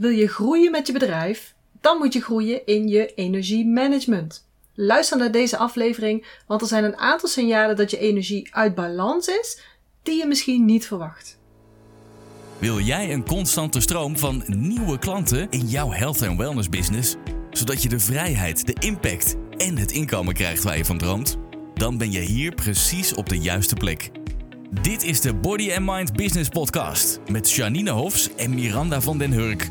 Wil je groeien met je bedrijf? Dan moet je groeien in je energiemanagement. Luister naar deze aflevering, want er zijn een aantal signalen dat je energie uit balans is die je misschien niet verwacht. Wil jij een constante stroom van nieuwe klanten in jouw health en wellness business, zodat je de vrijheid, de impact en het inkomen krijgt waar je van droomt? Dan ben je hier precies op de juiste plek. Dit is de Body and Mind Business Podcast met Janine Hofs en Miranda van den Hurk.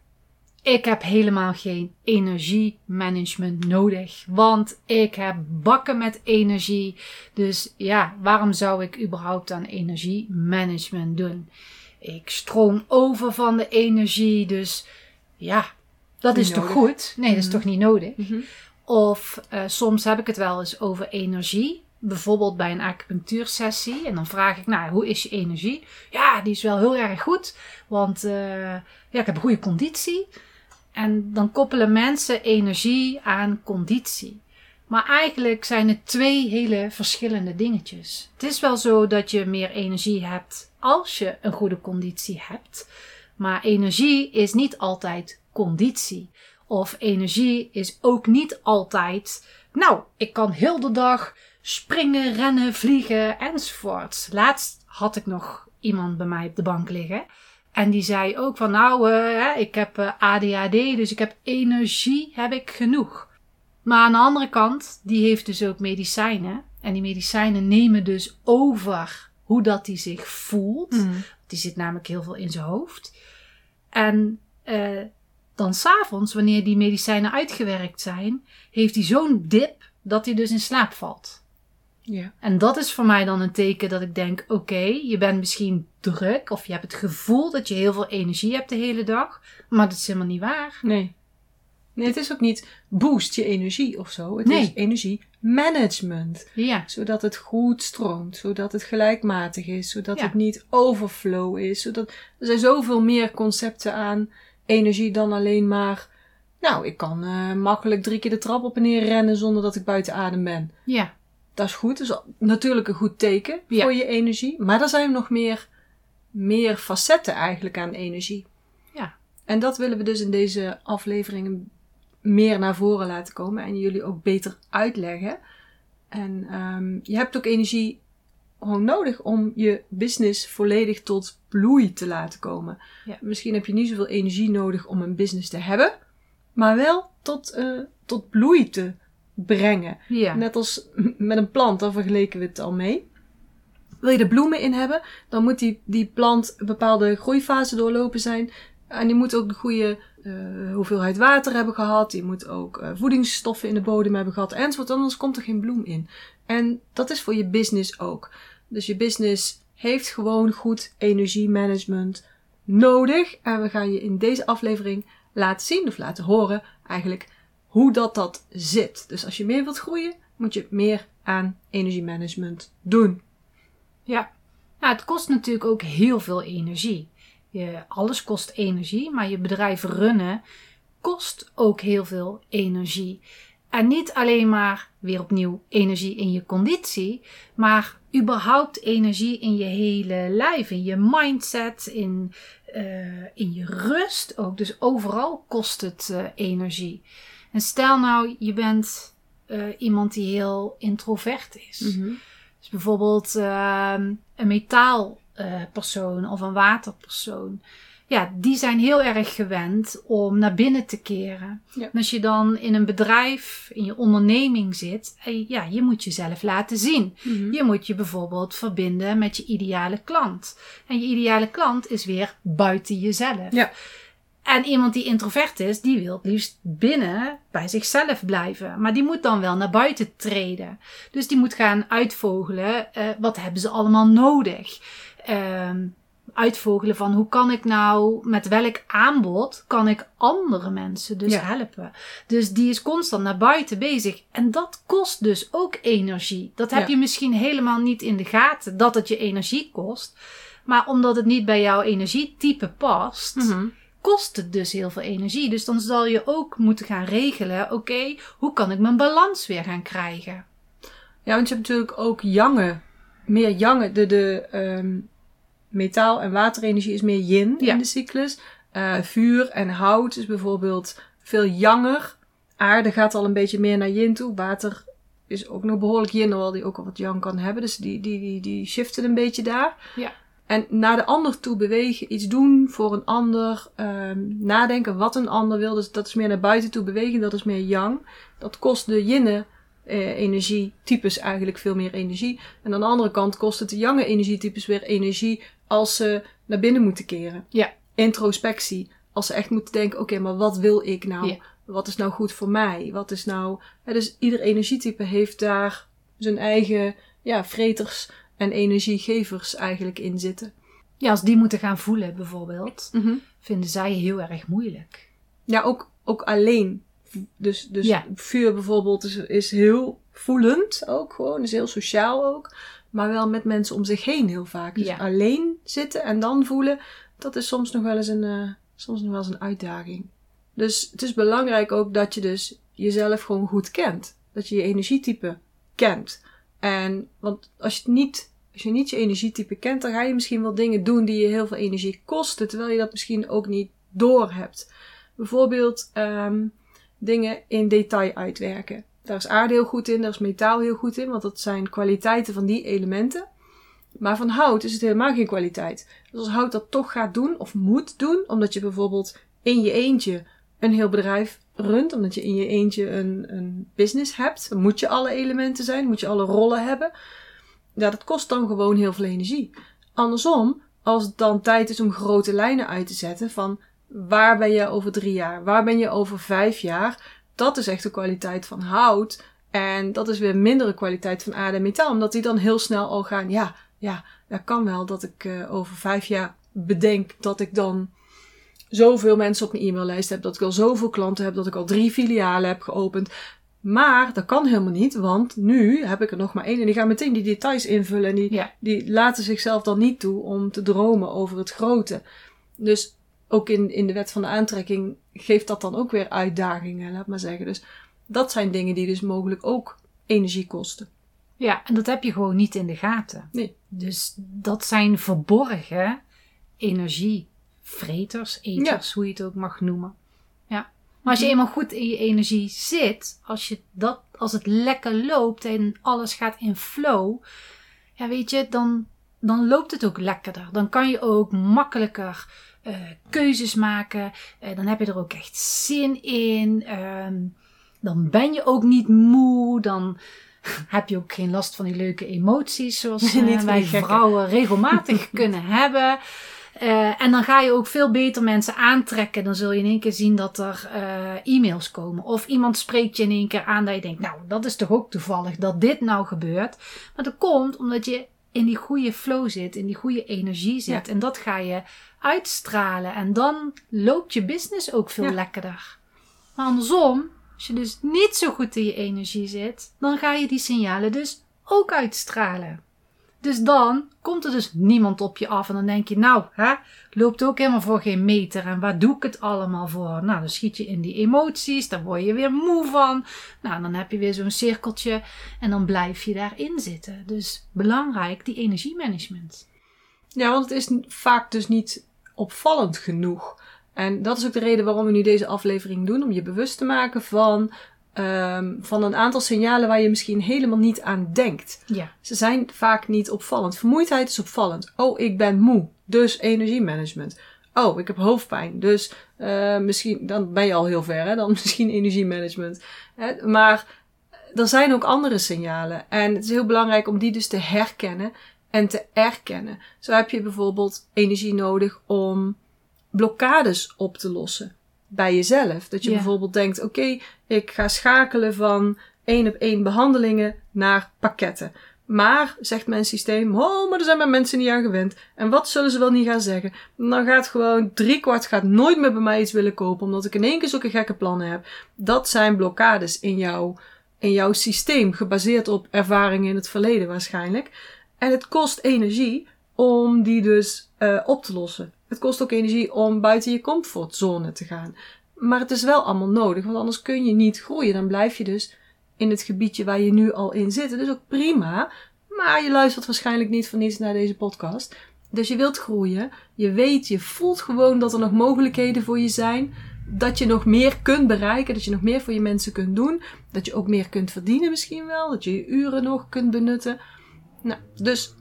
Ik heb helemaal geen energiemanagement nodig, want ik heb bakken met energie. Dus ja, waarom zou ik überhaupt aan energiemanagement doen? Ik stroom over van de energie, dus ja, dat Niet is toch goed? Nee, dat is Mhm. toch niet nodig? Mhm. Of eh, soms heb ik het wel eens over energie. Bijvoorbeeld bij een acupunctuursessie. En dan vraag ik, nou, hoe is je energie? Ja, die is wel heel erg goed. Want eh, ja, ik heb een goede conditie. En dan koppelen mensen energie aan conditie. Maar eigenlijk zijn het twee hele verschillende dingetjes. Het is wel zo dat je meer energie hebt als je een goede conditie hebt. Maar energie is niet altijd conditie. Of energie is ook niet altijd. Nou, ik kan heel de dag springen, rennen, vliegen enzovoorts. Laatst had ik nog iemand bij mij op de bank liggen. En die zei ook van nou, eh, ik heb eh, ADHD, dus ik heb energie, heb ik genoeg. Maar aan de andere kant, die heeft dus ook medicijnen. En die medicijnen nemen dus over hoe dat hij zich voelt. Mhm. Die zit namelijk heel veel in zijn hoofd. En eh, dan s'avonds, wanneer die medicijnen uitgewerkt zijn, heeft hij zo'n dip dat hij dus in slaap valt. Ja. En dat is voor mij dan een teken dat ik denk: oké, je bent misschien druk of je hebt het gevoel dat je heel veel energie hebt de hele dag, maar dat is helemaal niet waar. Nee. Nee, het is ook niet boost je energie of zo. Het Nee. is energiemanagement. Ja, Zodat het goed stroomt, zodat het gelijkmatig is, zodat Ja. het niet overflow is. Zodat, er zijn zoveel meer concepten aan energie dan alleen maar... Nou, ik kan eh, makkelijk drie keer de trap op en neer rennen zonder dat ik buiten adem ben. ja, Dat is goed, dat is natuurlijk een goed teken Ja. voor je energie. Maar er zijn nog meer, meer facetten eigenlijk aan energie. Ja. En dat willen we dus in deze afleveringen meer naar voren laten komen en jullie ook beter uitleggen. En ehm, je hebt ook energie gewoon nodig om je business volledig tot bloei te laten komen. Ja. Misschien heb je niet zoveel energie nodig om een business te hebben, maar wel tot, eh, tot bloei te brengen. ja. Net als met een plant, daar vergeleken we het al mee. Wil je er bloemen in hebben, dan moet die, die plant een bepaalde groeifase doorlopen zijn. En die moet ook de goede eh, hoeveelheid water hebben gehad. Die moet ook eh, voedingsstoffen in de bodem hebben gehad. Enzovoort, anders komt er geen bloem in. En dat is voor je business ook. Dus je business heeft gewoon goed energiemanagement nodig. En we gaan je in deze aflevering laten zien, of laten horen eigenlijk, hoe dat dat zit. Dus als je meer wilt groeien, moet je meer aan energiemanagement doen. Ja, nou, het kost natuurlijk ook heel veel energie. Je, alles kost energie, maar je bedrijf runnen kost ook heel veel energie. En niet alleen maar weer opnieuw energie in je conditie, maar überhaupt energie in je hele lijf, in je mindset, in, eh, in je rust ook. Dus overal kost het eh, energie. En stel nou, je bent eh, iemand die heel introvert is. Dus bijvoorbeeld ehm, een metaalpersoon of een waterpersoon. Ja, die zijn heel erg gewend om naar binnen te keren. Ja. En als je dan in een bedrijf, in je onderneming zit, en ja, je moet jezelf laten zien. Mhm. Je moet je bijvoorbeeld verbinden met je ideale klant. En je ideale klant is weer buiten jezelf. Ja. En iemand die introvert is, die wil het liefst binnen bij zichzelf blijven. Maar die moet dan wel naar buiten treden. Dus die moet gaan uitvogelen, eh, wat hebben ze allemaal nodig? Ehm, uitvogelen van hoe kan ik nou, met welk aanbod kan ik andere mensen dus Ja. helpen. Dus die is constant naar buiten bezig. En dat kost dus ook energie. Dat heb Ja. je misschien helemaal niet in de gaten, dat het je energie kost. Maar omdat het niet bij jouw energietype past, Mhm. Kost het dus heel veel energie. Dus dan zal je ook moeten gaan regelen, oké, hoe kan ik mijn balans weer gaan krijgen? Ja, want je hebt natuurlijk ook jange, meer jange, de, de ehm, metaal- en waterenergie is meer yin Ja. in de cyclus. Eh, vuur en hout is bijvoorbeeld veel janger. Aarde gaat al een beetje meer naar yin toe. Water is ook nog behoorlijk yin, hoewel die ook al wat yang kan hebben. Dus die, die, die, die shiften een beetje daar. Ja. En naar de ander toe bewegen, iets doen voor een ander, ehm, nadenken wat een ander wil. Dus dat is meer naar buiten toe bewegen, dat is meer yang. Dat kost de yinne eh, energietypes eigenlijk veel meer energie. En aan de andere kant kost het de jange energietypes weer energie als ze naar binnen moeten keren. Ja. Introspectie. Als ze echt moeten denken, oké, maar wat wil ik nou? Ja. Wat is nou goed voor mij? Wat is nou... Hè, dus ieder energietype heeft daar zijn eigen ja, vreters en energiegevers eigenlijk in zitten. Ja, als die moeten gaan voelen bijvoorbeeld, vinden zij heel erg moeilijk. Ja, ook, ook alleen. Dus, dus Ja. vuur bijvoorbeeld is, is heel voelend ook gewoon. Is heel sociaal ook. Maar wel met mensen om zich heen heel vaak. Dus Ja. alleen zitten en dan voelen, dat is soms nog wel eens een, eh, soms nog wel eens een uitdaging. Dus het is belangrijk ook dat je dus jezelf gewoon goed kent. Dat je je energietype kent. En, want als je het niet, als je niet je energietype kent, dan ga je misschien wel dingen doen die je heel veel energie kosten, terwijl je dat misschien ook niet door hebt. Bijvoorbeeld ehm, dingen in detail uitwerken. Daar is aarde heel goed in, daar is metaal heel goed in, want dat zijn kwaliteiten van die elementen. Maar van hout is het helemaal geen kwaliteit. Dus als hout dat toch gaat doen of moet doen, omdat je bijvoorbeeld in je eentje een heel bedrijf runt, omdat je in je eentje een, een business hebt, dan moet je alle elementen zijn, moet je alle rollen hebben. Dat kost dan gewoon heel veel energie. Andersom, als het dan tijd is om grote lijnen uit te zetten van waar ben je over drie jaar, waar ben je over vijf jaar, dat is echt de kwaliteit van hout. En dat is weer mindere kwaliteit van aarde en metaal, omdat die dan heel snel al gaan, ja, ja, dat kan wel dat ik eh, over vijf jaar bedenk dat ik dan zoveel mensen op mijn e-maillijst heb, dat ik al zoveel klanten heb, dat ik al drie filialen heb geopend. Maar dat kan helemaal niet, want nu heb ik er nog maar één en die gaan meteen die details invullen en die, Ja. die laten zichzelf dan niet toe om te dromen over het grote. Dus ook in, in de wet van de aantrekking geeft dat dan ook weer uitdagingen, laat maar zeggen. Dus dat zijn dingen die dus mogelijk ook energie kosten. Ja, en dat heb je gewoon niet in de gaten. Nee. Dus dat zijn verborgen energievreters, eters, hoe je het ook mag noemen. Maar als je eenmaal goed in je energie zit, als, je dat, als het lekker loopt en alles gaat in flow, ja, weet je, dan, dan loopt het ook lekkerder. Dan kan je ook makkelijker eh, keuzes maken. Eh, dan heb je er ook echt zin in. Ehm, dan ben je ook niet moe. Dan heb je ook geen last van die leuke emoties zoals eh, wij vrouwen regelmatig kunnen hebben. Eh, en dan ga je ook veel beter mensen aantrekken. Dan zul je in één keer zien dat er eh, e-mails komen. Of iemand spreekt je in één keer aan dat je denkt, nou, dat is toch ook toevallig dat dit nou gebeurt. Maar dat komt omdat je in die goede flow zit, in die goede energie zit. En dat ga je uitstralen. En dan loopt je business ook veel Ja. lekkerder. Maar andersom, als je dus niet zo goed in je energie zit, dan ga je die signalen dus ook uitstralen. Dus dan komt er dus niemand op je af en dan denk je, nou, hè, loopt ook helemaal voor geen meter en waar doe ik het allemaal voor? Nou, dan schiet je in die emoties, dan word je weer moe van. Nou, dan heb je weer zo'n cirkeltje en dan blijf je daarin zitten. Dus belangrijk, die energiemanagement. Ja, want het is vaak dus niet opvallend genoeg. En dat is ook de reden waarom we nu deze aflevering doen. Om je bewust te maken van, ehm, van een aantal signalen waar je misschien helemaal niet aan denkt. Ja, Ze zijn vaak niet opvallend. Vermoeidheid is opvallend. Oh, ik ben moe. Dus energiemanagement. Oh, ik heb hoofdpijn. Dus eh, misschien, dan ben je al heel ver, hè? Dan misschien energiemanagement. Hè? Maar er zijn ook andere signalen. En het is heel belangrijk om die dus te herkennen en te erkennen. Zo heb je bijvoorbeeld energie nodig om blokkades op te lossen bij jezelf. Dat je bijvoorbeeld denkt: oké, ik ga schakelen van één op één behandelingen naar pakketten. Maar, zegt mijn systeem, oh, maar er zijn mijn mensen niet aan gewend. En wat zullen ze wel niet gaan zeggen? Dan gaat gewoon driekwart gaat nooit meer bij mij iets willen kopen, omdat ik in één keer zulke gekke plannen heb. Dat zijn blokkades in jouw, in jouw systeem, gebaseerd op ervaringen in het verleden waarschijnlijk. En het kost energie om die dus uh, op te lossen. Het kost ook energie om buiten je comfortzone te gaan. Maar het is wel allemaal nodig, want anders kun je niet groeien. Dan blijf je dus in het gebiedje waar je nu al in zit. Dat is ook prima, maar je luistert waarschijnlijk niet voor niets naar deze podcast. Dus je wilt groeien. Je weet, je voelt gewoon dat er nog mogelijkheden voor je zijn. Dat je nog meer kunt bereiken. Dat je nog meer voor je mensen kunt doen. Dat je ook meer kunt verdienen misschien wel. Dat je je uren nog kunt benutten. Nou, dus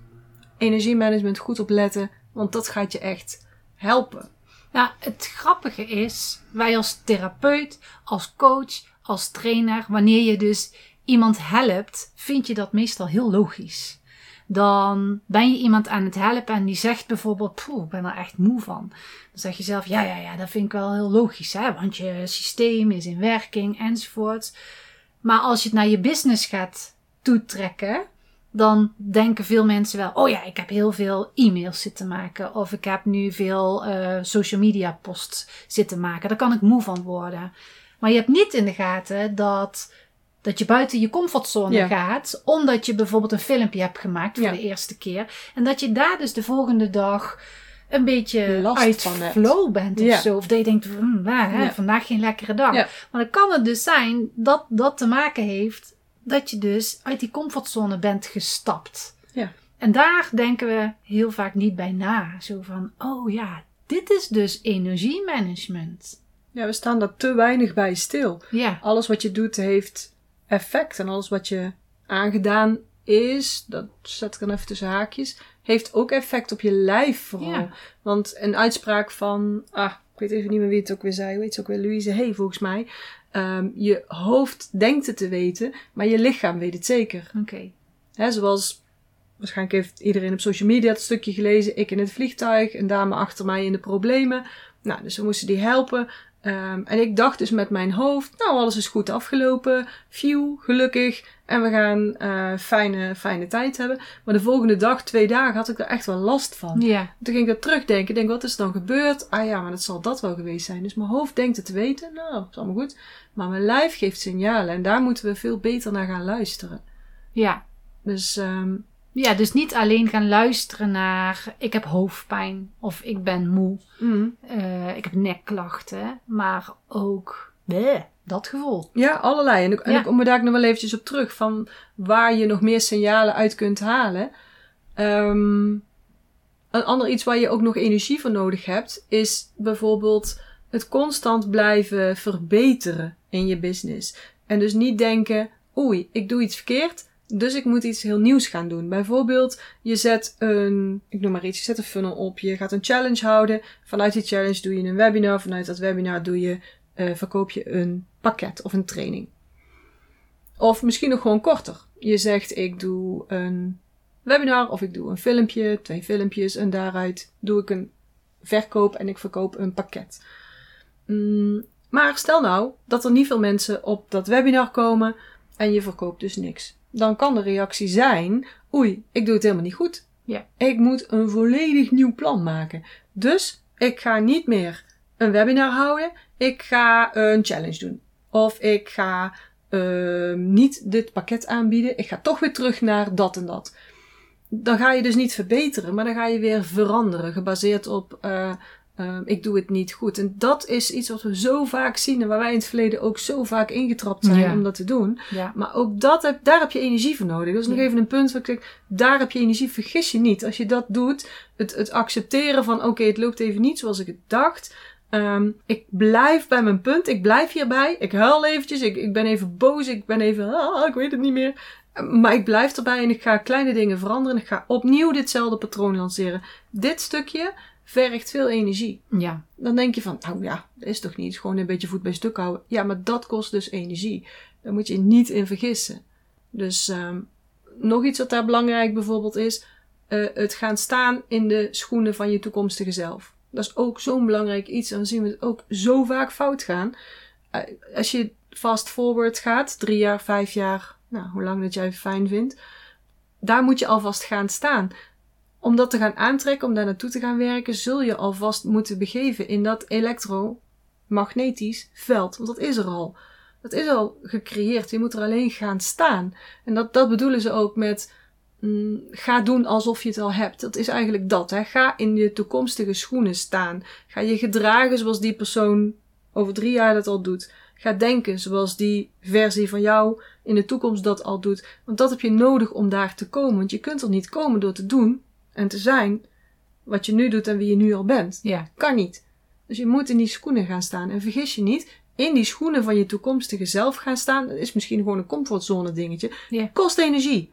energiemanagement goed opletten. Want dat gaat je echt helpen. Nou, het grappige is, wij als therapeut, als coach, als trainer, wanneer je dus iemand helpt, vind je dat meestal heel logisch. Dan ben je iemand aan het helpen en die zegt bijvoorbeeld, poeh, ik ben er echt moe van. Dan zeg je zelf, ja, ja, ja, dat vind ik wel heel logisch, hè, want je systeem is in werking enzovoort. Maar als je het naar je business gaat toetrekken, dan denken veel mensen wel: oh ja, ik heb heel veel e-mails zitten maken. Of ik heb nu veel uh, social media posts zitten maken. Daar kan ik moe van worden. Maar je hebt niet in de gaten dat, dat je buiten je comfortzone gaat. Omdat je bijvoorbeeld een filmpje hebt gemaakt voor de eerste keer. En dat je daar dus de volgende dag een beetje Last uit flow bent of zo. Of dat je denkt, hm, waar, hè, vandaag geen lekkere dag. Maar dan kan het dus zijn dat dat te maken heeft dat je dus uit die comfortzone bent gestapt. Ja. En daar denken we heel vaak niet bij na. Zo van, oh ja, dit is dus energiemanagement. Ja, we staan daar te weinig bij stil. Ja. Alles wat je doet heeft effect. En alles wat je aangedaan is, dat zet ik dan even tussen haakjes, heeft ook effect op je lijf vooral. Ja. Want een uitspraak van, ah, weet even niet meer wie het ook weer zei, weet je ook weer, Louise Hey volgens mij. Um, je hoofd denkt het te weten, maar je lichaam weet het zeker. Oké. Okay. Zoals waarschijnlijk heeft iedereen op social media het stukje gelezen. Ik in het vliegtuig, een dame achter mij in de problemen. Nou, dus we moesten die helpen. Um, en ik dacht dus met mijn hoofd, nou alles is goed afgelopen, phew, gelukkig. En we gaan uh, fijne, fijne tijd hebben. Maar de volgende dag, twee dagen, had ik er echt wel last van. Ja. Toen ging ik dat terugdenken. denk, wat is er dan gebeurd? Ah ja, maar dat zal dat wel geweest zijn. Dus mijn hoofd denkt het te weten. Nou, dat is allemaal goed. Maar mijn lijf geeft signalen. En daar moeten we veel beter naar gaan luisteren. Ja. Dus um, ja, dus niet alleen gaan luisteren naar ik heb hoofdpijn of ik ben moe, mm. uh, ik heb nekklachten, maar ook bleh, dat gevoel. Ja, allerlei. En, ik, en ik kom daar nog wel eventjes op terug van waar je nog meer signalen uit kunt halen. Um, een ander iets waar je ook nog energie voor nodig hebt, is bijvoorbeeld het constant blijven verbeteren in je business. En dus niet denken, oei, ik doe iets verkeerd dus ik moet iets heel nieuws gaan doen. Bijvoorbeeld, je zet een, ik noem maar iets, je zet een funnel op. Je gaat een challenge houden. Vanuit die challenge doe je een webinar. Vanuit dat webinar doe je, uh, verkoop je een pakket of een training. Of misschien nog gewoon korter. Je zegt, ik doe een webinar of ik doe een filmpje, twee filmpjes. En daaruit doe ik een verkoop en ik verkoop een pakket. Mm, maar stel nou dat er niet veel mensen op dat webinar komen en je verkoopt dus niks dan kan de reactie zijn: oei, ik doe het helemaal niet goed. Ja. Ik moet een volledig nieuw plan maken. Dus ik ga niet meer een webinar houden. Ik ga een challenge doen. Of ik ga uh, niet dit pakket aanbieden. Ik ga toch weer terug naar dat en dat. Dan ga je dus niet verbeteren, maar dan ga je weer veranderen. Gebaseerd op uh, Um, ik doe het niet goed. En dat is iets wat we zo vaak zien en waar wij in het verleden ook zo vaak ingetrapt zijn om dat te doen. Ja. Maar ook dat heb, daar heb je energie voor nodig. Dat is nog even een punt waar ik zeg, daar heb je energie, vergis je niet. Als je dat doet, het, het accepteren van oké, okay, het loopt even niet zoals ik het dacht. Um, ik blijf bij mijn punt, ik blijf hierbij. Ik huil eventjes, ik, ik ben even boos, ik ben even, ah, ik weet het niet meer. Maar ik blijf erbij en ik ga kleine dingen veranderen. En ik ga opnieuw ditzelfde patroon lanceren. Dit stukje vergt veel energie. Ja. Dan denk je van, nou ja, dat is toch niet. Gewoon een beetje voet bij stuk houden. Ja, maar dat kost dus energie. Daar moet je niet in vergissen. Dus um, nog iets wat daar belangrijk bijvoorbeeld is. Uh, het gaan staan in de schoenen van je toekomstige zelf. Dat is ook zo'n belangrijk iets. En dan zien we het ook zo vaak fout gaan. Uh, als je fast forward gaat, drie jaar, vijf jaar, nou, hoe lang dat jij fijn vindt daar moet je alvast gaan staan. Om dat te gaan aantrekken, om daar naartoe te gaan werken, zul je alvast moeten begeven in dat elektromagnetisch veld. Want dat is er al. Dat is al gecreëerd. Je moet er alleen gaan staan. En dat, dat bedoelen ze ook met mm, ga doen alsof je het al hebt. Dat is eigenlijk dat. Hè. Ga in je toekomstige schoenen staan. Ga je gedragen zoals die persoon over drie jaar dat al doet. Ga denken zoals die versie van jou in de toekomst dat al doet. Want dat heb je nodig om daar te komen. Want je kunt er niet komen door te doen en te zijn wat je nu doet en wie je nu al bent. Ja. Kan niet. Dus je moet in die schoenen gaan staan. En vergis je niet, in die schoenen van je toekomstige zelf gaan staan, dat is misschien gewoon een comfortzone dingetje, Ja. kost energie.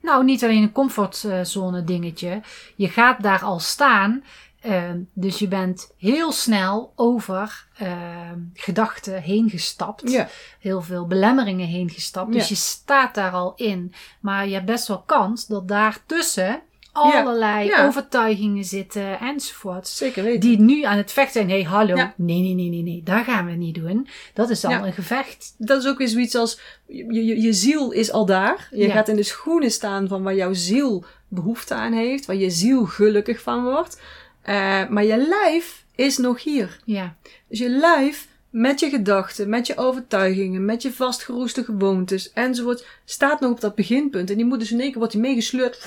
Nou, niet alleen een comfortzone dingetje. Je gaat daar al staan. eh, dus je bent heel snel over eh, gedachten heen gestapt. Ja. Heel veel belemmeringen heen gestapt. Dus je staat daar al in. Maar je hebt best wel kans dat daartussen allerlei Ja. overtuigingen zitten enzovoort. Zeker weten. Die nu aan het vechten zijn. Hé, hey, hallo. Ja. Nee, nee, nee, nee, nee. Dat gaan we niet doen. Dat is al Ja. een gevecht. dat is ook weer zoiets als, je, je, je ziel is al daar. Je gaat in de schoenen staan van waar jouw ziel behoefte aan heeft, waar je ziel gelukkig van wordt. Eh, maar je lijf is nog hier. Ja. Dus je lijf met je gedachten, met je overtuigingen, met je vastgeroeste gewoontes enzovoort, staat nog op dat beginpunt. En die moet dus in één keer wordt die meegesleurd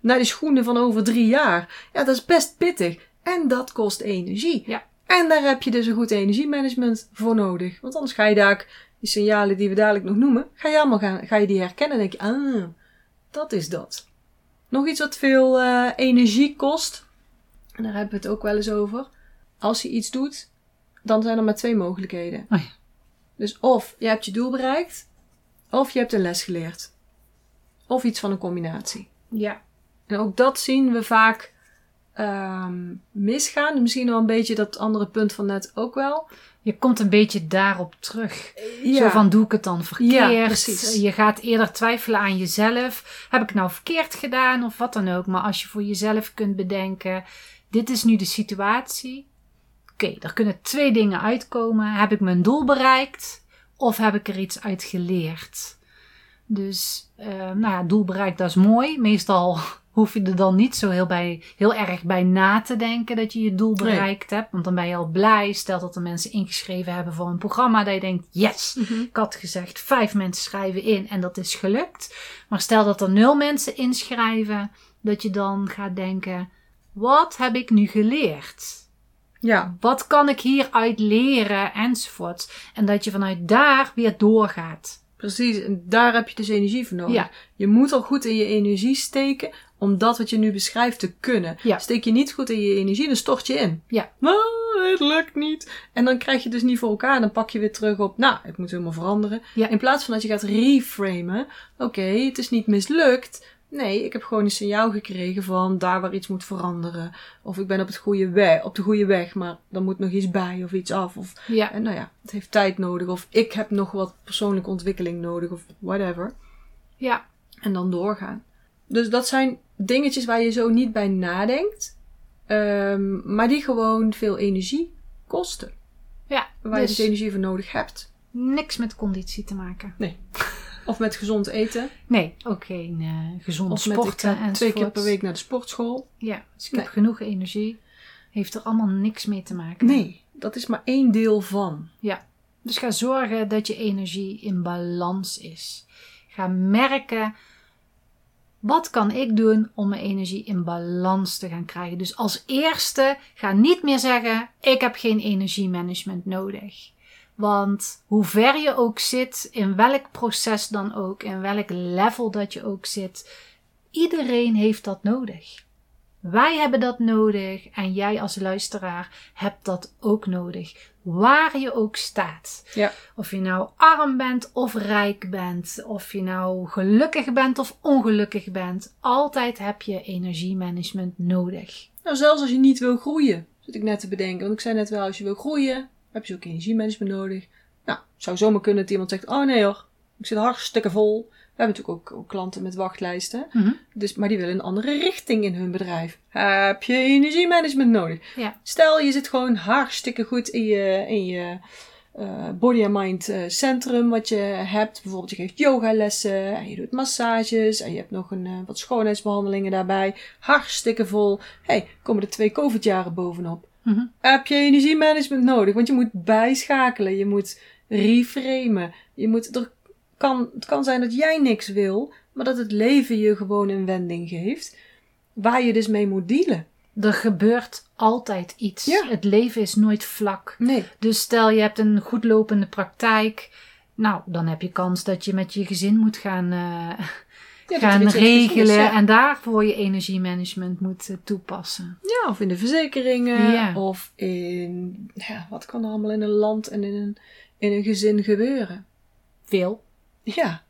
naar die schoenen van over drie jaar. Ja, dat is best pittig. En dat kost energie. Ja. En daar heb je dus een goed energiemanagement voor nodig. Want anders ga je daar, die signalen die we dadelijk nog noemen, ga je allemaal gaan, ga je die herkennen en denk je, ah, dat is dat. Nog iets wat veel eh, energie kost. En daar hebben we het ook wel eens over. Als je iets doet, dan zijn er maar twee mogelijkheden. Oh ja. Dus of je hebt je doel bereikt, of je hebt een les geleerd. Of iets van een combinatie. Ja. En ook dat zien we vaak ehm, misgaan. Misschien wel een beetje dat andere punt van net ook wel. Je komt een beetje daarop terug. Ja, Zo van, doe ik het dan verkeerd? Ja, precies. Je gaat eerder twijfelen aan jezelf. Heb ik nou verkeerd gedaan of wat dan ook? Maar als je voor jezelf kunt bedenken, dit is nu de situatie. Oké, er kunnen twee dingen uitkomen. Heb ik mijn doel bereikt of heb ik er iets uit geleerd? Dus, eh, nou ja, doel bereikt, dat is mooi. Meestal hoef je er dan niet zo heel, bij, heel erg bij na te denken dat je je doel Nee. bereikt hebt. Want dan ben je al blij. Stel dat er mensen ingeschreven hebben voor een programma. Dat je denkt, yes, Mhm. ik had gezegd, vijf mensen schrijven in en dat is gelukt. Maar stel dat er nul mensen inschrijven, dat je dan gaat denken, wat heb ik nu geleerd? Ja, Wat kan ik hieruit leren? Enzovoort. En dat je vanuit daar weer doorgaat. precies. En daar heb je dus energie voor nodig. Ja. Je moet al goed in je energie steken om dat wat je nu beschrijft te kunnen. Ja. Steek je niet goed in je energie, dan stort je in. Ja. Nou, het lukt niet. En dan krijg je het dus niet voor elkaar. Dan pak je weer terug op, nou, ik moet helemaal veranderen. Ja. In plaats van dat je gaat reframen. Oké, het is niet mislukt. Nee, ik heb gewoon een signaal gekregen van daar waar iets moet veranderen. Of ik ben op, het goede weg, op de goede weg, maar er moet nog iets bij of iets af. Of, Ja, en nou ja, het heeft tijd nodig. Of ik heb nog wat persoonlijke ontwikkeling nodig. Of whatever. ja, En dan doorgaan. Dus dat zijn dingetjes waar je zo niet bij nadenkt. ehm, maar die gewoon veel energie kosten. ja. Waar je Dus dus energie voor nodig hebt. niks met conditie te maken. Of met gezond eten. Nee, ook geen eh gezond Of sporten ga twee keer per week naar de sportschool. Ja, dus ik Nee. heb genoeg energie. Heeft er allemaal niks mee te maken. Nee, dat is maar één deel van. Dus ga zorgen dat je energie in balans is. Ga merken, wat kan ik doen om mijn energie in balans te gaan krijgen? Dus als eerste, ga niet meer zeggen, ik heb geen energiemanagement nodig. Want hoe ver je ook zit, in welk proces dan ook, in welk level dat je ook zit, iedereen heeft dat nodig. Wij hebben dat nodig en jij als luisteraar hebt dat ook nodig. Waar je ook staat. Ja. Of je nou arm bent of rijk bent. Of je nou gelukkig bent of ongelukkig bent. Altijd heb je energiemanagement nodig. Nou, zelfs als je niet wil groeien, zit ik net te bedenken. Want ik zei net wel, als je wil groeien, heb je ook energiemanagement nodig. Nou, het zou zomaar kunnen dat iemand zegt, oh nee hoor, ik zit hartstikke vol. We hebben natuurlijk ook, ook klanten met wachtlijsten. Mhm. Dus, maar die willen een andere richting in hun bedrijf. Heb je energiemanagement nodig? Ja. Stel, je zit gewoon hartstikke goed in je, in je eh, body and mind eh, centrum wat je hebt. Bijvoorbeeld je geeft yogalessen en je doet massages en je hebt nog een, eh, wat schoonheidsbehandelingen daarbij. Hartstikke vol. hey, komen er twee COVID-jaren bovenop. Mhm. Heb je energiemanagement nodig? Want je moet bijschakelen, je moet reframen. Je moet, er kan, het kan zijn dat jij niks wil, maar dat het leven je gewoon een wending geeft. Waar je dus mee moet dealen. Er gebeurt altijd iets. Ja. Het leven is nooit vlak. Nee. Dus stel je hebt een goed lopende praktijk. Nou, dan heb je kans dat je met je gezin moet gaan, eh, gaan is, regelen. ja. En daarvoor je energiemanagement moet eh, toepassen. Ja, of in de verzekeringen. Ja. Of in, ja, wat kan er allemaal in een land en in een, in een gezin gebeuren? Veel. Ja.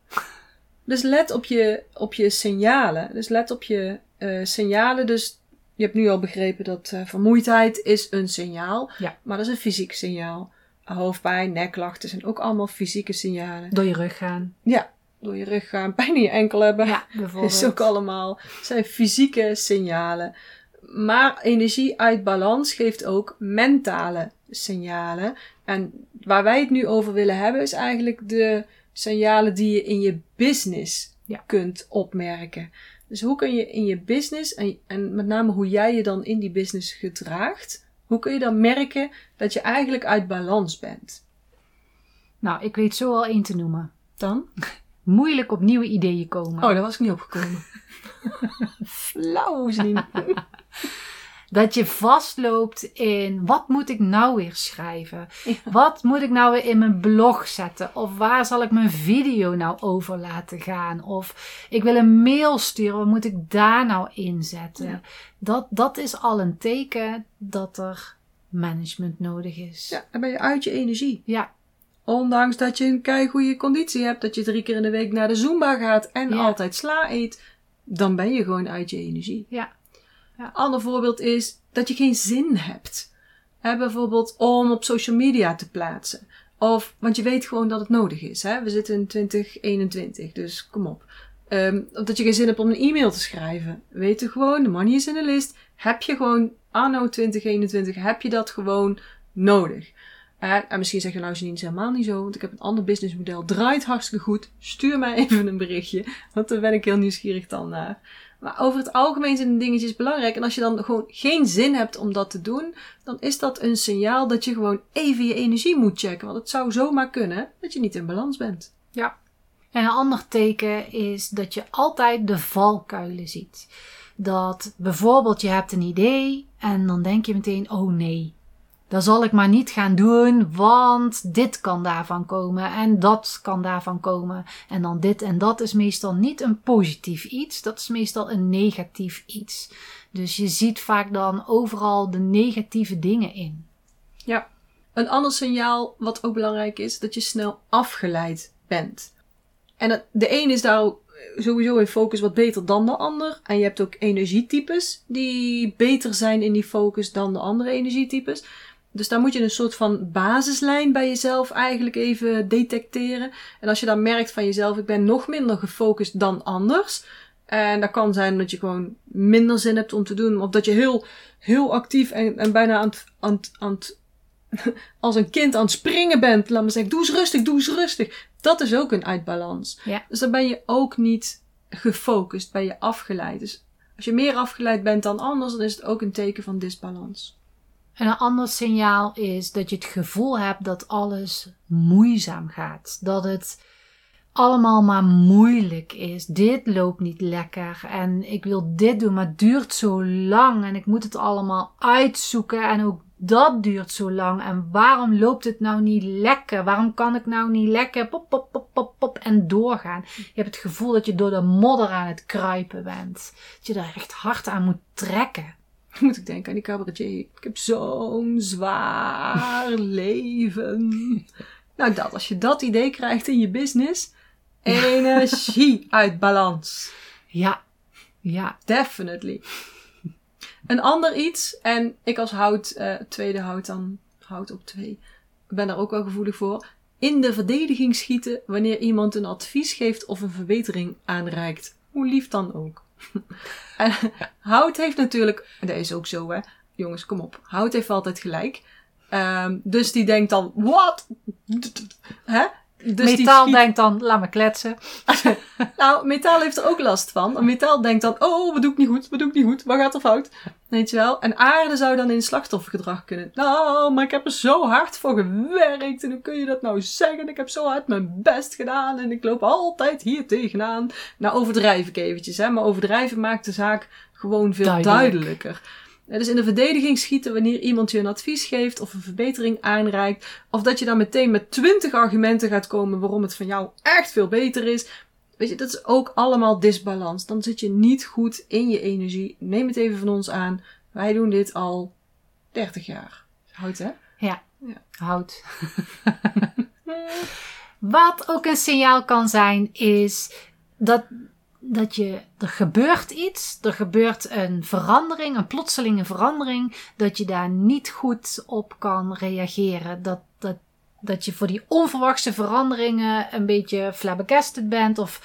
Dus let op je, op je signalen. Dus let op je eh, signalen. Dus je hebt nu al begrepen dat eh, vermoeidheid is een signaal. Ja. Maar dat is een fysiek signaal. Hoofdpijn, nekklachten zijn ook allemaal fysieke signalen. Door je rug gaan. Ja, door je rug gaan, pijn in je enkel hebben. Ja, bijvoorbeeld. is ook allemaal zijn fysieke signalen. Maar energie uit balans geeft ook mentale signalen. En waar wij het nu over willen hebben, is eigenlijk de signalen die je in je business Ja. kunt opmerken. Dus hoe kun je in je business, en, en met name hoe jij je dan in die business gedraagt, hoe kun je dan merken dat je eigenlijk uit balans bent? Nou, ik weet zo al één te noemen. Dan? Moeilijk op nieuwe ideeën komen. Oh, daar was ik niet opgekomen. Flauw. Dat je vastloopt in wat moet ik nou weer schrijven? Ja. Wat moet ik nou weer in mijn blog zetten? Of waar zal ik mijn video nou over laten gaan? Of ik wil een mail sturen, wat moet ik daar nou inzetten? Ja. Dat, dat is al een teken dat er management nodig is. Ja, dan ben je uit je energie. Ja, Ondanks dat je een keigoede conditie hebt, dat je drie keer in de week naar de Zumba gaat en Ja. altijd sla eet, dan ben je gewoon uit je energie. ja, Ander voorbeeld is dat je geen zin hebt. Hè, bijvoorbeeld om op social media te plaatsen. Of, want je weet gewoon dat het nodig is. Hè? We zitten in 2021, dus kom op. Of dat je geen zin hebt om een e-mail te schrijven. Weet je gewoon, de money is in de list. Heb je gewoon, anno 2021, heb je dat gewoon nodig. Eh, en misschien zeg je nou Janine, is helemaal niet zo, want ik heb een ander businessmodel. Draait hartstikke goed. Stuur mij even een berichtje, want daar ben ik heel nieuwsgierig dan naar. Maar over het algemeen zijn dingetjes belangrijk. En als je dan gewoon geen zin hebt om dat te doen, dan is dat een signaal dat je gewoon even je energie moet checken. Want het zou zomaar kunnen dat je niet in balans bent. ja. En een ander teken is dat je altijd de valkuilen ziet. Dat bijvoorbeeld je hebt een idee en dan denk je meteen, oh nee, dat zal ik maar niet gaan doen, want dit kan daarvan komen en dat kan daarvan komen. En dan dit en dat is meestal niet een positief iets, dat is meestal een negatief iets. Dus je ziet vaak dan overal de negatieve dingen in. Ja. Een ander signaal wat ook belangrijk is, dat je snel afgeleid bent. En de een is daar ook sowieso in focus wat beter dan de ander. En je hebt ook energietypes die beter zijn in die focus dan de andere energietypes. Dus daar moet je een soort van basislijn bij jezelf eigenlijk even detecteren. En als je dan merkt van jezelf, ik ben nog minder gefocust dan anders. En dat kan zijn dat je gewoon minder zin hebt om te doen. Of dat je heel, heel actief en, en bijna aan het, aan, het- aan het als een kind aan het springen bent. Laat me zeggen, doe eens rustig, doe eens rustig. Dat is ook een uitbalans. Ja. Dus dan ben je ook niet gefocust, ben je afgeleid. Dus als je meer afgeleid bent dan anders, dan is het ook een teken van disbalans. En een ander signaal is dat je het gevoel hebt dat alles moeizaam gaat. Dat het allemaal maar moeilijk is. Dit loopt niet lekker en ik wil dit doen, maar het duurt zo lang en ik moet het allemaal uitzoeken en ook dat duurt zo lang. En waarom loopt het nou niet lekker? Waarom kan ik nou niet lekker pop, pop, pop, pop, pop en doorgaan? Je hebt het gevoel dat je door de modder aan het kruipen bent. Dat je daar echt hard aan moet trekken. Moet ik denken aan die cabaretier. Ik heb zo'n zwaar leven. Nou, dat, als je dat idee krijgt in je business, energie uit balans. Ja, ja, Definitely. Een ander iets, en ik als hout, eh, tweede hout dan, hout op twee, ben daar ook wel gevoelig voor. In de verdediging schieten wanneer iemand een advies geeft of een verbetering aanreikt. Hoe lief dan ook. en hout heeft natuurlijk, dat is ook zo hè, jongens kom op, hout heeft altijd gelijk. Ehm, dus die denkt dan, wat? Hè? Dus Metaal denkt dan, laat me kletsen. Nou, metaal heeft er ook last van. En metaal denkt dan, oh, wat doe ik niet goed? Wat doe ik niet goed? Wat gaat er fout? Weet je wel? En aarde zou dan in slachtoffergedrag kunnen. Nou, maar ik heb er zo hard voor gewerkt. En hoe kun je dat nou zeggen? Ik heb zo hard mijn best gedaan. En ik loop altijd hier tegenaan. Nou, overdrijf ik eventjes, hè. Maar overdrijven maakt de zaak gewoon veel Duidelijk. duidelijker. Ja, Dus in de verdediging schieten wanneer iemand je een advies geeft of een verbetering aanreikt. Of dat je dan meteen met twintig argumenten gaat komen waarom het van jou echt veel beter is. Weet je, dat is ook allemaal disbalans. Dan zit je niet goed in je energie. Neem het even van ons aan. Wij doen dit al 30 jaar. Hout, hè? Hout. Wat ook een signaal kan zijn, is dat, dat je, er gebeurt iets, er gebeurt een verandering, een plotselinge verandering, dat je daar niet goed op kan reageren. Dat, dat, dat je voor die onverwachte veranderingen een beetje flabbergasted bent of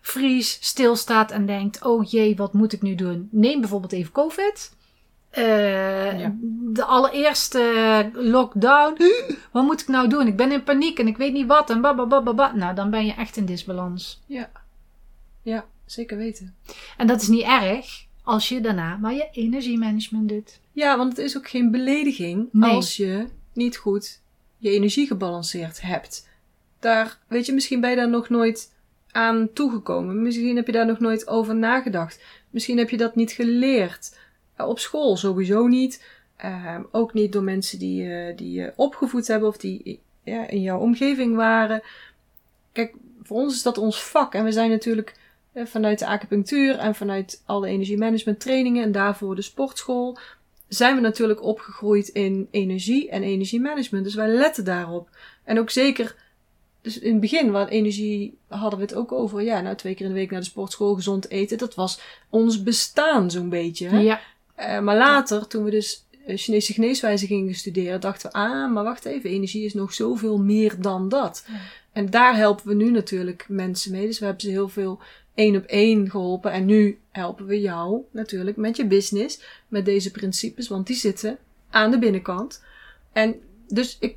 vries, stilstaat en denkt, oh jee, wat moet ik nu doen? Neem bijvoorbeeld even COVID. Eh, Ja. De allereerste lockdown. Wat moet ik nou doen? Ik ben in paniek en ik weet niet wat. En bababababa. Nou, dan ben je echt in disbalans. Ja. Ja, zeker weten. En dat is niet erg als je daarna maar je energiemanagement doet. Ja, want het is ook geen belediging Nee. als je niet goed je energie gebalanceerd hebt. Daar, weet je, misschien ben je daar nog nooit aan toegekomen. Misschien heb je daar nog nooit over nagedacht. Misschien heb je dat niet geleerd. Eh, Op school sowieso niet. Ehm, ook niet door mensen die, je die je opgevoed hebben of die ja, in jouw omgeving waren. Kijk, voor ons is dat ons vak. En we zijn natuurlijk eh, vanuit de acupunctuur en vanuit alle energiemanagement trainingen en daarvoor de sportschool zijn we natuurlijk opgegroeid in energie en energiemanagement. Dus wij letten daarop. En ook zeker, dus in het begin, waar energie hadden we het ook over. Ja, nou twee keer in de week naar de sportschool, gezond eten. Dat was ons bestaan zo'n beetje. Hè? Ja. Eh, maar later, toen we dus eh, Chinese geneeswijze gingen studeren, dachten we, ah, maar wacht even, energie is nog zoveel meer dan dat. Ja. En daar helpen we nu natuurlijk mensen mee. Dus we hebben ze heel veel één op één geholpen. En nu helpen we jou natuurlijk met je business, met deze principes, want die zitten aan de binnenkant. En dus ik,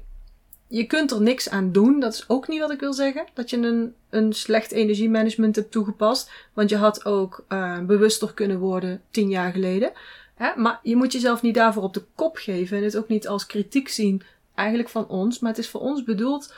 je kunt er niks aan doen. Dat is ook niet wat ik wil zeggen. Dat je een, een slecht energiemanagement hebt toegepast. Want je had ook eh, bewuster kunnen worden tien jaar geleden. Hè? Maar je moet jezelf niet daarvoor op de kop geven. En het ook niet als kritiek zien, eigenlijk van ons. Maar het is voor ons bedoeld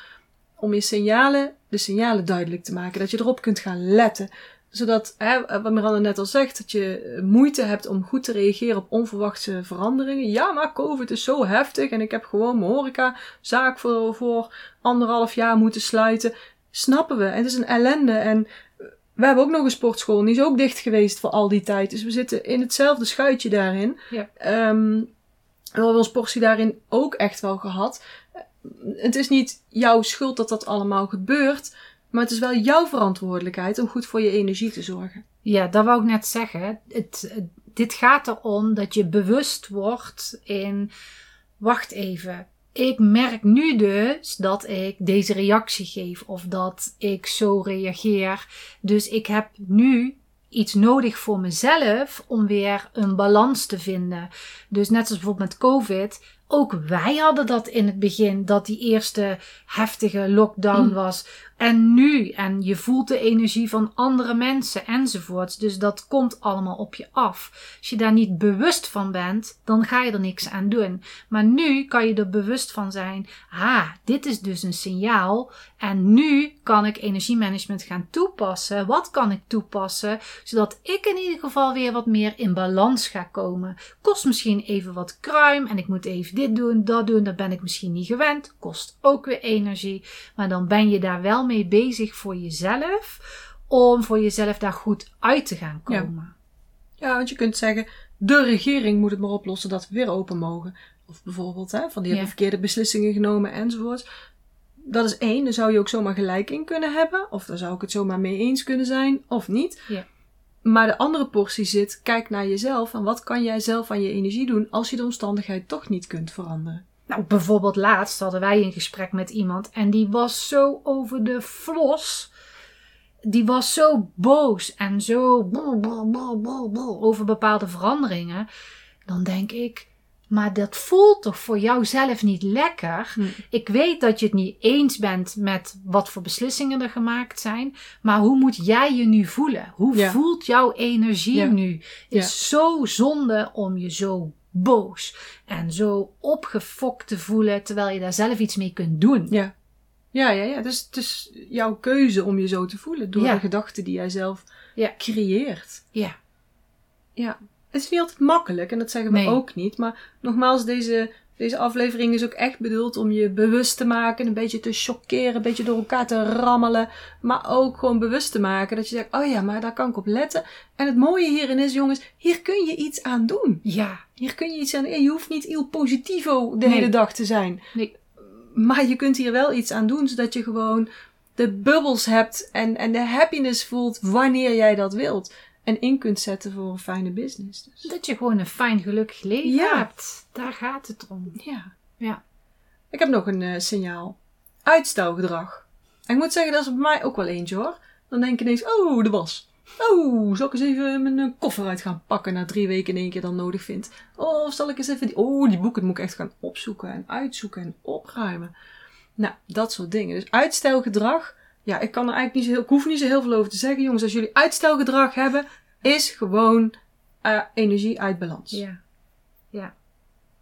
om je signalen, de signalen duidelijk te maken. Dat je erop kunt gaan letten. Zodat, hè, wat Miranda net al zegt, dat je eh, moeite hebt om goed te reageren op onverwachte veranderingen. Ja, maar COVID is zo heftig en ik heb gewoon mijn horecazaak voor, voor anderhalf jaar moeten sluiten. Snappen we. Het is een ellende en we hebben ook nog een sportschool. en Die is ook dicht geweest voor al die tijd. Dus we zitten in hetzelfde schuitje daarin. Ja. Ehm, we hebben ons portie daarin ook echt wel gehad. Het is niet jouw schuld dat dat allemaal gebeurt. Maar het is wel jouw verantwoordelijkheid om goed voor je energie te zorgen. Ja, dat wou ik net zeggen. Het, dit gaat erom dat je bewust wordt in. Wacht even. Ik merk nu dus dat ik deze reactie geef of dat ik zo reageer. Dus ik heb nu iets nodig voor mezelf om weer een balans te vinden. Dus net zoals bijvoorbeeld met COVID. Ook wij hadden dat in het begin, dat die eerste heftige lockdown Mm. was. En nu, en je voelt de energie van andere mensen enzovoorts. Dus dat komt allemaal op je af. Als je daar niet bewust van bent, dan ga je er niks aan doen. Maar nu kan je er bewust van zijn. Ah, dit is dus een signaal. En nu kan ik energiemanagement gaan toepassen. Wat kan ik toepassen? Zodat ik in ieder geval weer wat meer in balans ga komen. Kost misschien even wat kruim. En ik moet even dit doen, dat doen. Dat ben ik misschien niet gewend. Kost ook weer energie. Maar dan ben je daar wel mee bezig voor jezelf. Om voor jezelf daar goed uit te gaan komen. Ja, want je kunt zeggen, de regering moet het maar oplossen dat we weer open mogen. Of bijvoorbeeld, hè, van die Ja. hebben verkeerde beslissingen genomen enzovoort. Dat is één, daar zou je ook zomaar gelijk in kunnen hebben. Of daar zou ik het zomaar mee eens kunnen zijn, of niet. Ja. Maar de andere portie zit, kijk naar jezelf en wat kan jij zelf aan je energie doen als je de omstandigheid toch niet kunt veranderen. Nou, bijvoorbeeld laatst hadden wij een gesprek met iemand en die was zo over de flos. Die was zo boos en zo over bepaalde veranderingen. Dan denk ik, Maar dat voelt toch voor jou zelf niet lekker? Hm. Ik weet dat je het niet eens bent met wat voor beslissingen er gemaakt zijn. Maar hoe moet jij je nu voelen? Hoe Ja. voelt jouw energie Ja. nu? Het Ja. is zo zonde om je zo boos en zo opgefokt te voelen. Terwijl je daar zelf iets mee kunt doen. Ja. Ja, ja, ja. Dus het is jouw keuze om je zo te voelen. Door de gedachten die jij zelf creëert. Ja. Ja. Het is niet altijd makkelijk. En dat zeggen we Nee. ook niet. Maar nogmaals, deze, deze aflevering is ook echt bedoeld om je bewust te maken. Een beetje te chockeren. Een beetje door elkaar te rammelen. Maar ook gewoon bewust te maken. Dat je zegt, oh ja, maar daar kan ik op letten. En het mooie hierin is, jongens, hier kun je iets aan doen. Ja. Hier kun je iets aan Je hoeft niet il positivo de Nee. hele dag te zijn. Nee. Maar je kunt hier wel iets aan doen, zodat je gewoon de bubbels hebt en, en de happiness voelt wanneer jij dat wilt. En in kunt zetten voor een fijne business. Dus. Dat je gewoon een fijn gelukkig leven Ja. hebt. Daar gaat het om. Ja. Ja. Ik heb nog een eh, signaal. Uitstelgedrag. En ik moet zeggen, dat is bij mij ook wel eentje hoor. Dan denk je ineens, oh, de was. Oh, zal ik eens even mijn eh, koffer uit gaan pakken na drie weken in één keer dan nodig vind. Of zal ik eens even die, oh, die boeken moet ik echt gaan opzoeken en uitzoeken en opruimen. Nou, dat soort dingen. Dus uitstelgedrag, ja, ik kan er eigenlijk niet zo heel, ik hoef niet zo heel veel over te zeggen. Jongens, als jullie uitstelgedrag hebben, is gewoon eh, energie uit balans. Ja. Ja.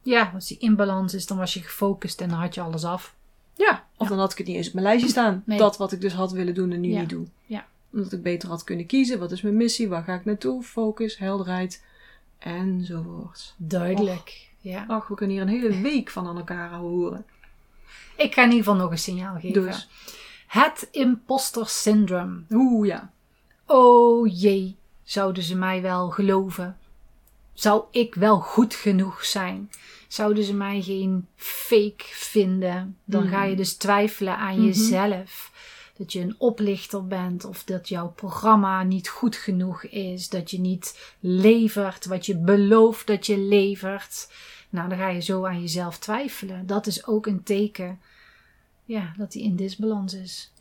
Ja, als die in balans is, dan was je gefocust en dan had je alles af. Ja, of dan had ik het niet eens op mijn lijstje staan. Nee. Dat wat ik dus had willen doen en nu Ja. niet doe. Ja. Omdat ik beter had kunnen kiezen. Wat is mijn missie? Waar ga ik naartoe? Focus, helderheid. Enzovoort. Duidelijk. Ja. Ach, we kunnen hier een hele week van aan elkaar horen. Ik ga in ieder geval nog een signaal geven. Eens. Het imposter syndrome. Oeh, ja. Oh jee, zouden ze mij wel geloven? Zou ik wel goed genoeg zijn? Zouden ze mij geen fake vinden? Dan ga je dus twijfelen aan Mhm. jezelf. Dat je een oplichter bent of dat jouw programma niet goed genoeg is. Dat je niet levert wat je belooft dat je levert. Nou, dan ga je zo aan jezelf twijfelen. Dat is ook een teken ja, dat die in disbalans is.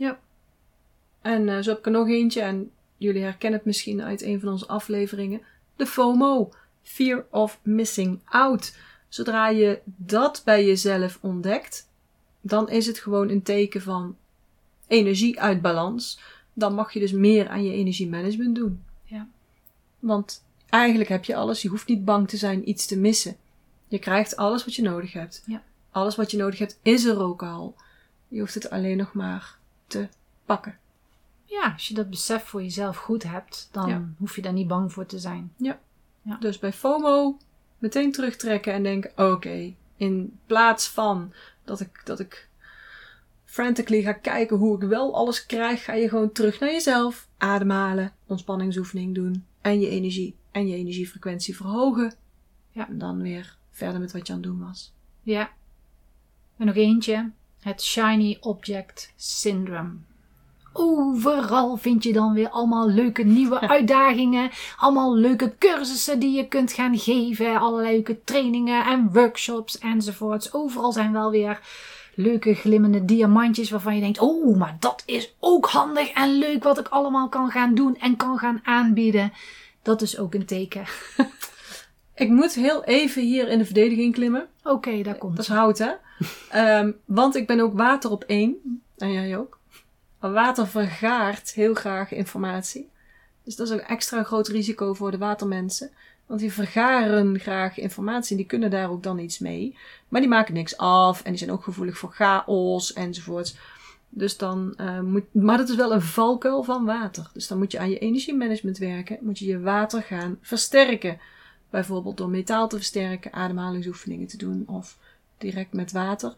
En eh, zo heb ik er nog eentje. En jullie herkennen het misschien uit een van onze afleveringen. De FOMO. Fear of missing out. Zodra je dat bij jezelf ontdekt, dan is het gewoon een teken van energie uit balans. Dan mag je dus meer aan je energiemanagement doen. Ja. Want eigenlijk heb je alles. Je hoeft niet bang te zijn iets te missen. Je krijgt alles wat je nodig hebt. Ja. Alles wat je nodig hebt is er ook al. Je hoeft het alleen nog maar te pakken. Ja, als je dat besef voor jezelf goed hebt, dan Ja. hoef je daar niet bang voor te zijn. Dus bij FOMO meteen terugtrekken en denken: oké, in plaats van dat ik, dat ik frantically ga kijken hoe ik wel alles krijg, ga je gewoon terug naar jezelf. Ademhalen, ontspanningsoefening doen en je energie en je energiefrequentie verhogen. Ja. En dan weer verder met wat je aan het doen was. Ja. En nog eentje. Het Shiny Object Syndrome. Overal vind je dan weer allemaal leuke nieuwe uitdagingen. Allemaal leuke cursussen die je kunt gaan geven. Allerlei leuke trainingen en workshops enzovoorts. Overal zijn wel weer leuke glimmende diamantjes waarvan je denkt: Oh, maar dat is ook handig en leuk wat ik allemaal kan gaan doen en kan gaan aanbieden. Dat is ook een teken. Ik moet heel even hier in de verdediging klimmen. Oké, daar komt Dat is hout, hè? Ehm, want ik ben ook water op één. En jij ook. Water vergaart heel graag informatie. Dus dat is ook extra een groot risico voor de watermensen. Want die vergaren graag informatie en die kunnen daar ook dan iets mee. Maar die maken niks af en die zijn ook gevoelig voor chaos enzovoorts. Dus dan eh, moet. Maar dat is wel een valkuil van water. Dus dan moet je aan je energiemanagement werken. Moet je je water gaan versterken. Bijvoorbeeld door metaal te versterken, ademhalingsoefeningen te doen of direct met water.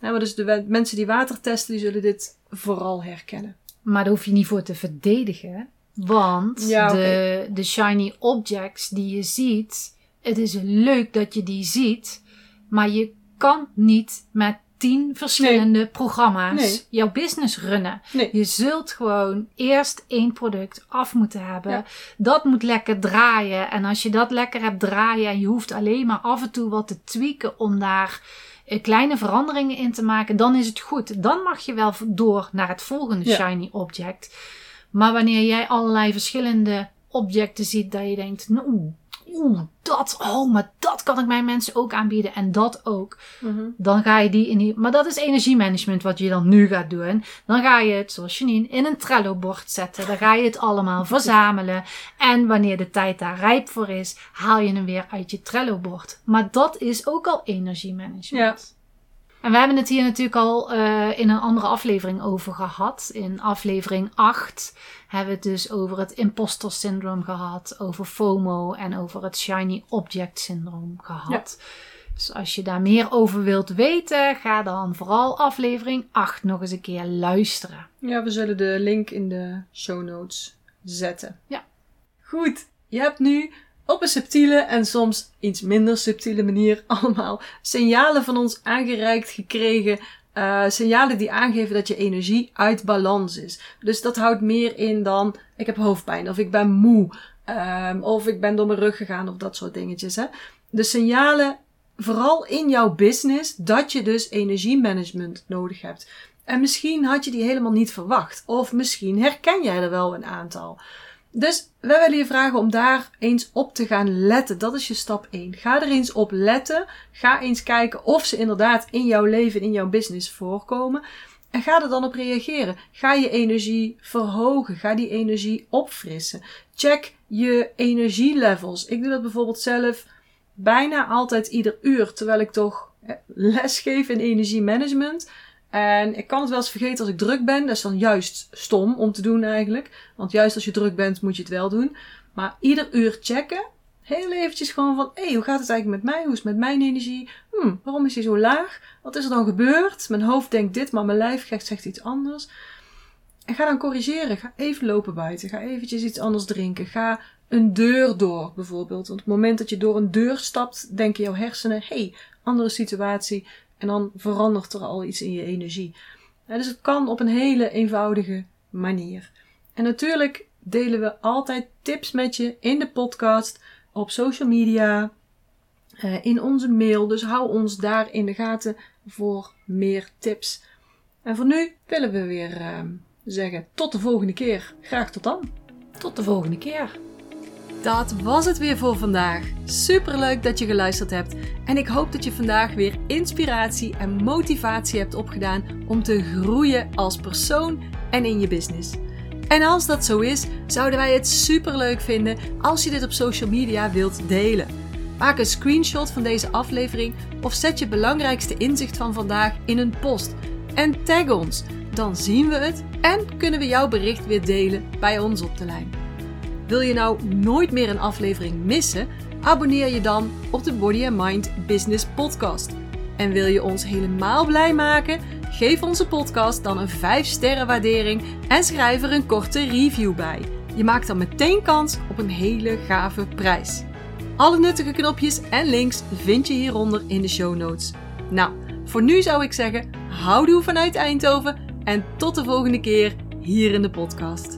Ja, maar dus de mensen die water testen, die zullen dit vooral herkennen. Maar daar hoef je niet voor te verdedigen. Want Ja, de, de shiny objects die je ziet, het is leuk dat je die ziet. Maar je kan niet met tien verschillende programma's Nee. jouw business runnen. Nee. Je zult gewoon eerst één product af moeten hebben. Ja. Dat moet lekker draaien. En als je dat lekker hebt draaien en je hoeft alleen maar af en toe wat te tweaken om daar eh, kleine veranderingen in te maken, dan is het goed. Dan mag je wel door naar het volgende Ja. shiny object. Maar wanneer jij allerlei verschillende objecten ziet, dat je denkt, nou, oeh, dat, oh, maar dat kan ik mijn mensen ook aanbieden en dat ook. Mhm. Dan ga je die in die, maar dat is energiemanagement wat je dan nu gaat doen. Dan ga je het, zoals Janine, in een Trello-bord zetten. Dan ga je het allemaal verzamelen. En wanneer de tijd daar rijp voor is, haal je hem weer uit je Trello-bord. Maar dat is ook al energiemanagement. Ja. En we hebben het hier natuurlijk al eh, in een andere aflevering over gehad. In aflevering 8 hebben we het dus over het imposter syndroom gehad, over FOMO en over het shiny object syndroom gehad. Dus als je daar meer over wilt weten, ga dan vooral aflevering 8 nog eens een keer luisteren. Ja, we zullen de link in de show notes zetten. Ja. Goed, je hebt nu op een subtiele en soms iets minder subtiele manier allemaal signalen van ons aangereikt gekregen. eh, signalen die aangeven dat je energie uit balans is. Dus dat houdt meer in dan ik heb hoofdpijn of ik ben moe ehm, of ik ben door mijn rug gegaan of dat soort dingetjes. Hè? De signalen vooral in jouw business dat je dus energiemanagement nodig hebt. En misschien had je die helemaal niet verwacht. Of misschien herken jij er wel een aantal. Dus we willen je vragen om daar eens op te gaan letten. Dat is je stap 1. Ga er eens op letten. Ga eens kijken of ze inderdaad in jouw leven, in jouw business voorkomen. En ga er dan op reageren. Ga je energie verhogen. Ga die energie opfrissen. Check je energielevels. Ik doe dat bijvoorbeeld zelf bijna altijd ieder uur. Terwijl ik toch eh, les geef in energiemanagement. En ik kan het wel eens vergeten als ik druk ben. Dat is dan juist stom om te doen eigenlijk. Want juist als je druk bent moet je het wel doen. Maar ieder uur checken. Heel eventjes gewoon van, hé, hey, hoe gaat het eigenlijk met mij? Hoe is het met mijn energie? Hm, waarom is die zo laag? Wat is er dan gebeurd? Mijn hoofd denkt dit, maar mijn lijf zegt iets anders. En ga dan corrigeren. Ga even lopen buiten. Ga eventjes iets anders drinken. Ga een deur door bijvoorbeeld. Want op het moment dat je door een deur stapt, denken jouw hersenen, hé, hey, andere situatie. En dan verandert er al iets in je energie. Dus het kan op een hele eenvoudige manier. En natuurlijk delen we altijd tips met je in de podcast, op social media, eh, in onze mail. Dus hou ons daar in de gaten voor meer tips. En voor nu willen we weer eh, zeggen tot de volgende keer. Graag tot dan. Tot de volgende keer. Dat was het weer voor vandaag. Superleuk dat je geluisterd hebt. En ik hoop dat je vandaag weer inspiratie en motivatie hebt opgedaan om te groeien als persoon en in je business. En als dat zo is, zouden wij het superleuk vinden als je dit op social media wilt delen. Maak een screenshot van deze aflevering of zet je belangrijkste inzicht van vandaag in een post. En tag ons, dan zien we het en kunnen we jouw bericht weer delen bij ons op de lijn. Wil je nou nooit meer een aflevering missen? Abonneer je dan op de Body and Mind Business Podcast. En wil je ons helemaal blij maken? Geef onze podcast dan een 5 sterren waardering en schrijf er een korte review bij. Je maakt dan meteen kans op een hele gave prijs. Alle nuttige knopjes en links vind je hieronder in de show notes. Nou, voor nu zou ik zeggen, houdoe vanuit Eindhoven en tot de volgende keer hier in de podcast.